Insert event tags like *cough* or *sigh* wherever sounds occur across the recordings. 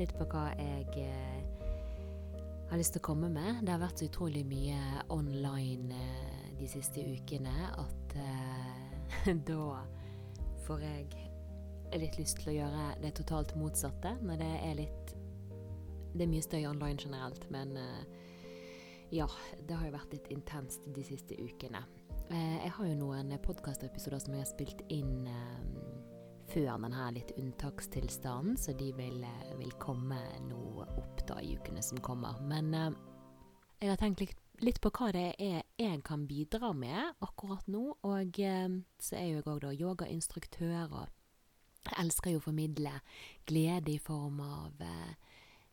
litt på hva jeg eh, har lyst til å komme med. Det har vært så utrolig mye online eh, de siste ukene at eh, *laughs* da får jeg litt lyst til å gjøre det totalt motsatte. Når det er litt Det er mye støy online generelt, men eh, ja, det har jo vært litt intenst de siste ukene. Eh, jeg har jo noen podkastepisoder som jeg har spilt inn eh, før denne litt unntakstilstanden, så de vil, eh, vil komme nå opp da i ukene som kommer. Men eh, jeg har tenkt litt, litt på hva det er jeg kan bidra med akkurat nå. Og eh, så er jo jeg òg yogainstruktør, og jeg elsker jo å formidle glede i form av eh,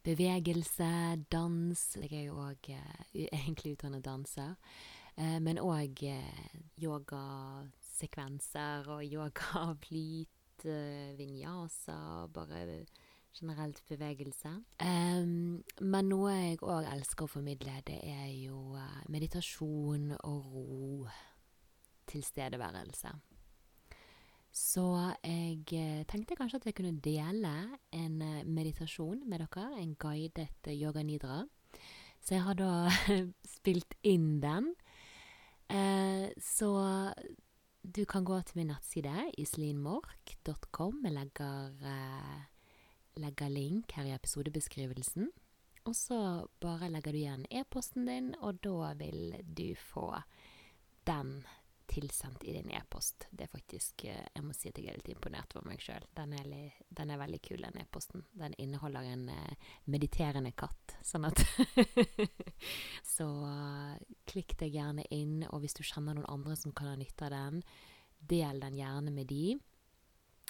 bevegelse, dans. Jeg er jo òg *laughs* egentlig utdannet danser. Eh, men òg eh, yogasekvenser og yogaflyt, eh, vinyasa, bare generelt bevegelse. Um, men noe jeg òg elsker å formidle, det er jo uh, meditasjon og ro. Tilstedeværelse. Så jeg eh, tenkte kanskje at jeg kunne dele en eh, meditasjon med dere. En guidet yoga nidra. Så jeg har da *laughs* spilt inn den. Eh, så du kan gå til min nettside islinmork.com. Jeg legger, legger link her i episodebeskrivelsen. Og så bare legger du igjen e-posten din, og da vil du få tilsendt i din e-post. Det er faktisk Jeg må si at jeg er litt imponert over meg sjøl. Den, den, er veldig kul, den e-posten. Den inneholder en uh, mediterende katt, sånn at *laughs* Så uh, klikk deg gjerne inn, og hvis du kjenner noen andre som kan ha nytte av den, del den gjerne med de.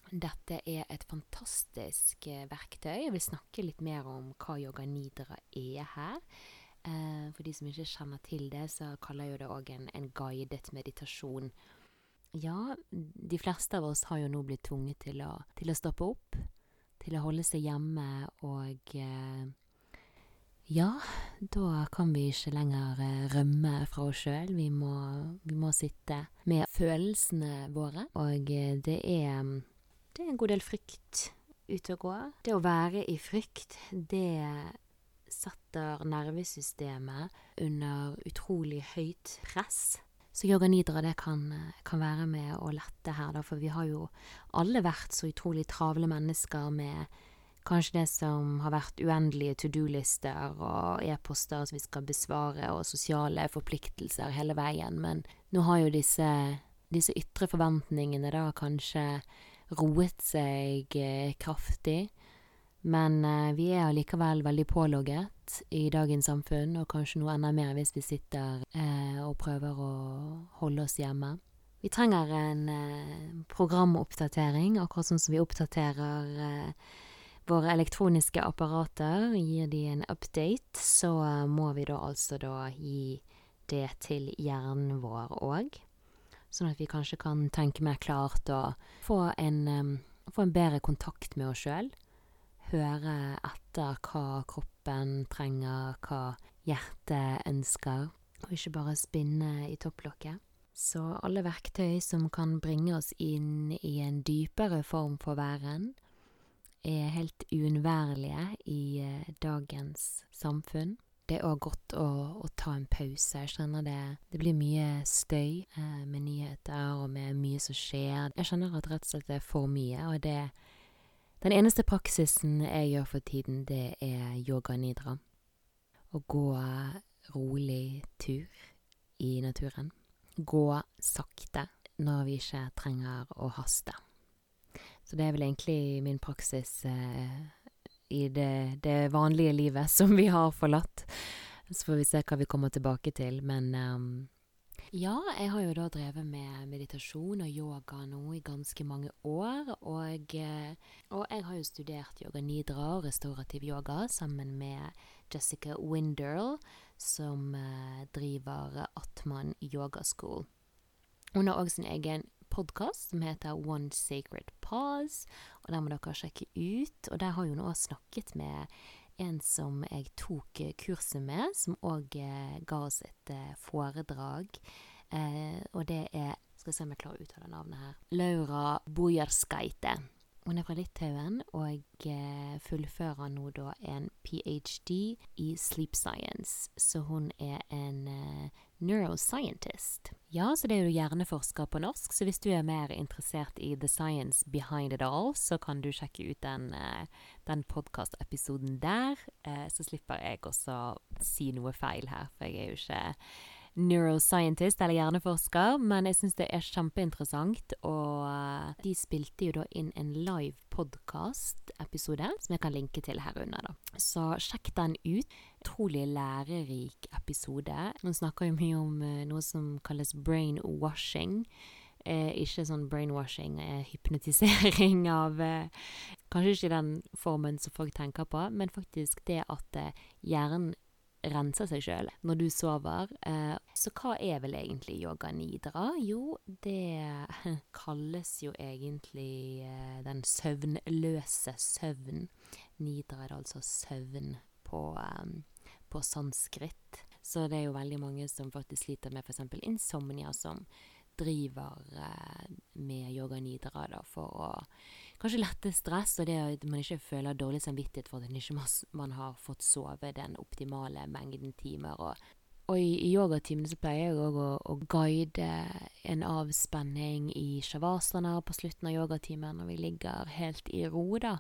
Dette er et fantastisk verktøy. Jeg vil snakke litt mer om hva yoga nidra er her. Eh, for de som ikke kjenner til det, så kaller jeg det òg en, en, guidet meditasjon. Ja, de fleste av oss har jo nå blitt tvunget til å, til å stoppe opp, til å holde seg hjemme og eh, ja, da kan vi ikke lenger eh, rømme fra oss sjøl. Vi, vi, må sitte med følelsene våre. Og eh, det er, det er en god del frykt ute og går. Det å være i frykt, det setter nervesystemet under utrolig høyt press. Så yoga nidra det kan, kan, være med å lette her, da, for vi har jo alle vært så utrolig travle mennesker med kanskje det som har vært uendelige to do-lister og e-poster som vi skal besvare, og sosiale forpliktelser hele veien, men nå har jo disse, disse ytre forventningene da kanskje roet seg eh, kraftig. Men eh, vi er allikevel veldig pålogget i dagens samfunn, og kanskje noe enda mer hvis vi sitter eh, og prøver å holde oss hjemme. Vi trenger en eh, programoppdatering, akkurat sånn som vi oppdaterer eh, våre elektroniske apparater. Gir de en update, så eh, må vi da altså da gi det til hjernen vår òg. Sånn at vi kanskje kan tenke mer klart og få en, eh, få en bedre kontakt med oss sjøl høre etter hva kroppen trenger, hva hjertet ønsker, og ikke bare spinne i topplokket. Så alle verktøy som kan bringe oss inn i en dypere form for væren, er helt uunnværlige i eh, dagens samfunn. Det er òg godt å, å, ta en pause. Jeg skjønner det Det blir mye støy eh, med nyheter og med mye som skjer. Jeg skjønner at rett og slett det er for mye, og det den eneste praksisen jeg gjør for tiden, det er yoga nidra. Å gå rolig tur i naturen. Gå sakte når vi ikke trenger å haste. Så det er vel egentlig min praksis eh, i det, det, vanlige livet som vi har forlatt. Så får vi se hva vi kommer tilbake til, men um, ja, jeg har jo da drevet med meditasjon og yoga nå i ganske mange år. Og, eh, og jeg har jo studert yoga nidra og restaurativ yoga sammen med Jessica Winderl, som uh, driver Atman Yoga School. Hun har òg sin egen podkast som heter One Sacred Pause, og den må dere sjekke ut. Og der har hun òg snakket med en som jeg tok eh, kurset med, som òg eh, ga oss et eh, foredrag. og det er Skal vi se om jeg klarer å uttale navnet her. Laura Bojarskaite. Hun er fra Litauen og eh, fullfører nå da en ph.d. i sleep science, så hun er en eh, neuroscientist. Ja, så det er jo hjerneforsker på norsk, så hvis du er mer interessert i the science behind it all, så kan du sjekke ut den, eh, den podkastepisoden der. Så slipper jeg også si noe feil her, for jeg er jo ikke neuroscientist eller hjerneforsker, men jeg syns det er kjempeinteressant. Og eh, de spilte jo da inn en live podkast-episode som jeg kan linke til her under. da. Så sjekk den ut. Utrolig lærerik episode. Hun snakker jo mye om uh, noe som kalles brainwashing. Eh, ikke sånn brainwashing, eh, hypnotisering *laughs* av eh, Kanskje ikke den formen som folk tenker på, men faktisk det at hjernen renser seg sjøl når du sover. Eh, så hva er vel egentlig yoga nidra? Jo, det *laughs* kalles jo egentlig eh, den søvnløse søvn. Nidra er altså søvn på, eh, på sanskrit. Så det er jo veldig mange som faktisk sliter med f.eks. insomnia, som driver eh, med yoga nidra da, for å kanskje lette stress, og det at man ikke føler dårlig samvittighet for at man ikke man har fått sove den optimale mengden timer. Og, og i, i yogatimene så pleier jeg òg å, å, guide en avspenning i shavasana på slutten av yogatimen når vi ligger helt i ro, da.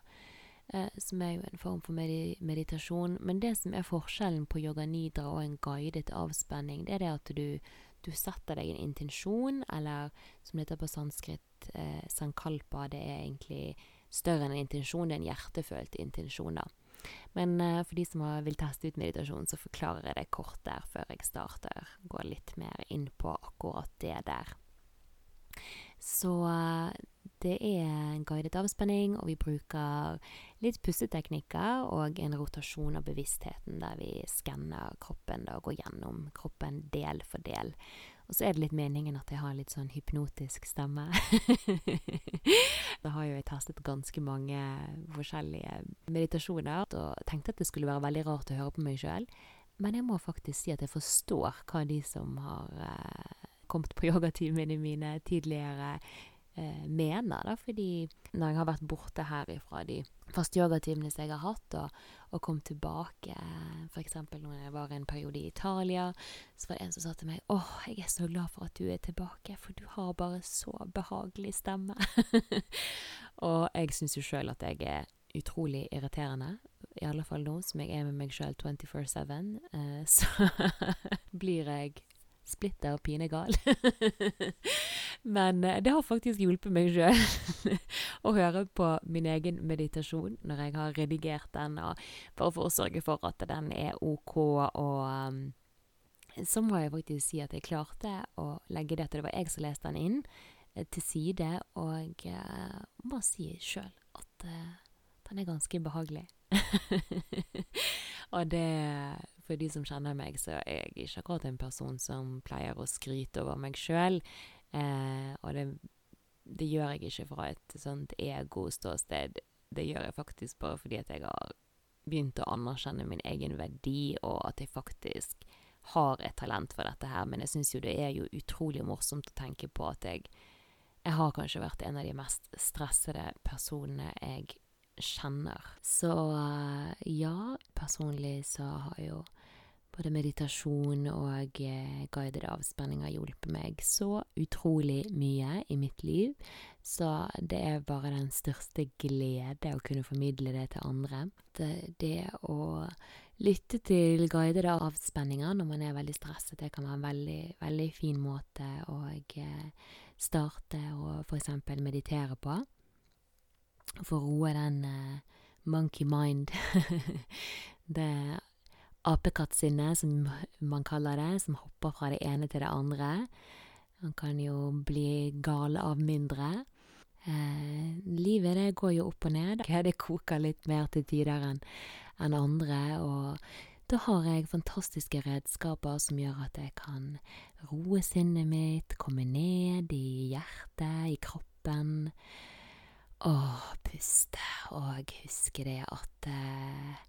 Eh, som er jo en form for medi meditasjon. Men det som er forskjellen på yoga nidra og en guidet avspenning, det er det at du du setter deg en intensjon, eller som det heter på sanskrit, eh, sankalpa, det er egentlig større enn en intensjon, det er en hjertefølt intensjon, da. Men eh, for de som vil teste ut meditasjon, så forklarer jeg det kort der før jeg starter. Går litt mer inn på akkurat det der. Så eh, det er en guidet avspenning, og vi bruker litt pusteteknikker og en rotasjon av bevisstheten der vi skanner kroppen og går gjennom kroppen del for del. Og så er det litt meningen at jeg har litt sånn hypnotisk stemme. *laughs* da har jo jeg testet ganske mange forskjellige meditasjoner og tenkte at det skulle være veldig rart å høre på meg sjøl. Men jeg må faktisk si at jeg forstår hva de som har eh, kommet på *laughs* yogatimene mine tidligere, mener. da, Fordi når jeg har vært borte her ifra de faste yogatimene som jeg har hatt, og, og kom tilbake F.eks. når jeg var en periode i Italia, så var det en som sa til meg åh, jeg er så glad for at du er tilbake, for du har bare så behagelig stemme. *laughs* og jeg syns jo sjøl at jeg er utrolig irriterende. I alle fall nå som jeg er med meg sjøl 24-7, eh, *laughs* så blir jeg splitter pinegal. *laughs* Men eh, det har faktisk hjulpet meg sjøl *laughs* å høre på min egen meditasjon når jeg har redigert den, og bare for å sørge for at den er OK. Og um, så må jeg faktisk si at jeg klarte å legge det til det var jeg som leste den inn, eh, til side, og uh, må si sjøl at uh, den er ganske behagelig. *laughs* og det for de som kjenner meg, så er jeg ikke akkurat en person som pleier å skryte over meg sjøl. Eh, og det, det, gjør jeg ikke fra et sånt ego-ståsted. Det gjør jeg faktisk bare fordi at jeg har begynt å anerkjenne min egen verdi, og at jeg faktisk har et talent for dette her. Men jeg syns jo det er jo utrolig morsomt å tenke på at jeg jeg har kanskje vært en av de mest stressede personene jeg kjenner. Så ja, personlig så har jo både meditasjon og eh, guidede avspenninger hjulpet meg så utrolig mye i mitt liv. Så det er bare den største glede å kunne formidle det til andre. Det, å lytte til guidede avspenninger når man er veldig stresset, det kan være en veldig, veldig fin måte å eh, starte og eksempel meditere på. For å roe den uh, monkey mind. *laughs* det apekattsinnet, som man kaller det, som hopper fra det ene til det andre. Man kan jo bli gal av mindre. Eh, livet det går jo opp og ned. *laughs* Det koker litt mer til tider enn en andre. Og da har jeg fantastiske redskaper som gjør at jeg kan roe sinnet mitt, komme ned i hjertet, i kroppen. Og puste. Og huske det at eh,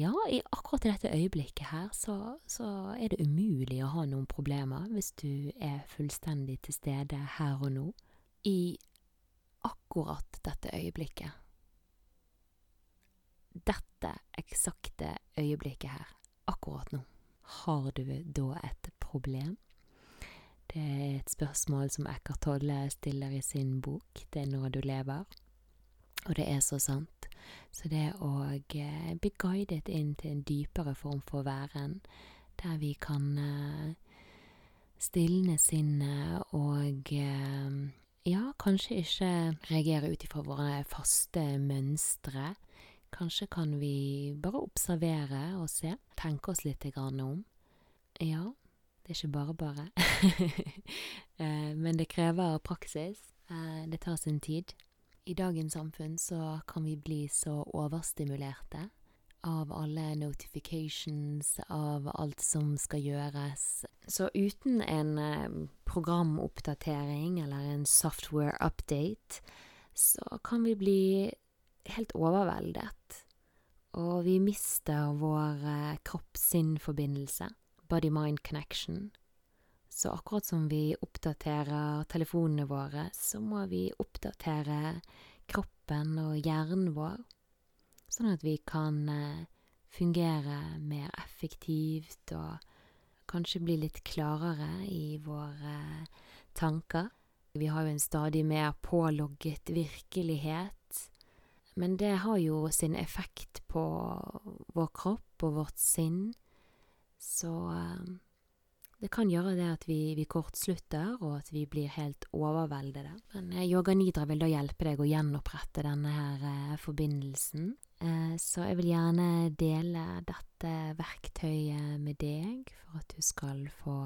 ja, i akkurat i dette øyeblikket her så, så, er det umulig å ha noen problemer hvis du er fullstendig til stede her og nå. I akkurat dette øyeblikket. Dette eksakte øyeblikket her, akkurat nå. Har du da et problem? Det er et spørsmål som Eckhart Tolle stiller i sin bok 'Det er nå du lever'. Og det er så sant. Så det å eh, bli guidet inn til en dypere form for væren, der vi kan eh, stilne sinnet og eh, ja, kanskje ikke reagere ut ifra våre faste mønstre. Kanskje kan vi bare observere og se, tenke oss litt om. Ja, det er ikke bare bare. *laughs* Men det krever praksis. Det tar sin tid. I dagens samfunn så kan vi bli så overstimulerte av alle notifications, av alt som skal gjøres. Så uten en eh, programoppdatering eller en software update, så kan vi bli helt overveldet. Og vi mister vår eh, kropp-sinn-forbindelse, body-mind connection. Så akkurat som vi oppdaterer telefonene våre, så må vi oppdatere kroppen og hjernen vår, sånn at vi kan eh, fungere mer effektivt og kanskje bli litt klarere i våre tanker. Vi har jo en stadig mer pålogget virkelighet, men det har jo sin effekt på vår kropp og vårt sinn, så eh, det kan gjøre det at vi, vi kortslutter, og at vi blir helt overveldede. Men eh, yoga nidra vil da hjelpe deg å gjenopprette denne her eh, forbindelsen. Eh, så jeg vil gjerne dele dette verktøyet med deg, for at du skal få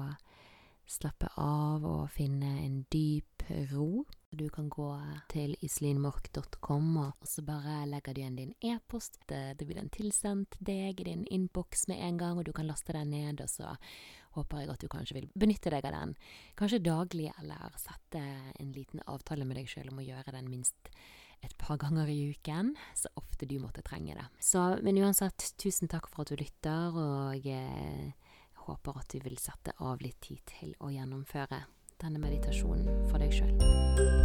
slappe av og finne en dyp ro. Du kan gå til islinmork.com, og så bare legger du igjen din e-post. Det blir den tilsendt deg i din innboks med en gang, og du kan laste den ned. Og så håper jeg at du kanskje vil benytte deg av den. Kanskje daglig, eller sette en liten avtale med deg sjøl om å gjøre den minst et par ganger i uken, så ofte du måtte trenge det. Så, men uansett, tusen takk for at du lytter, og jeg håper at du vil sette av litt tid til å gjennomføre denne meditasjonen for deg sjøl.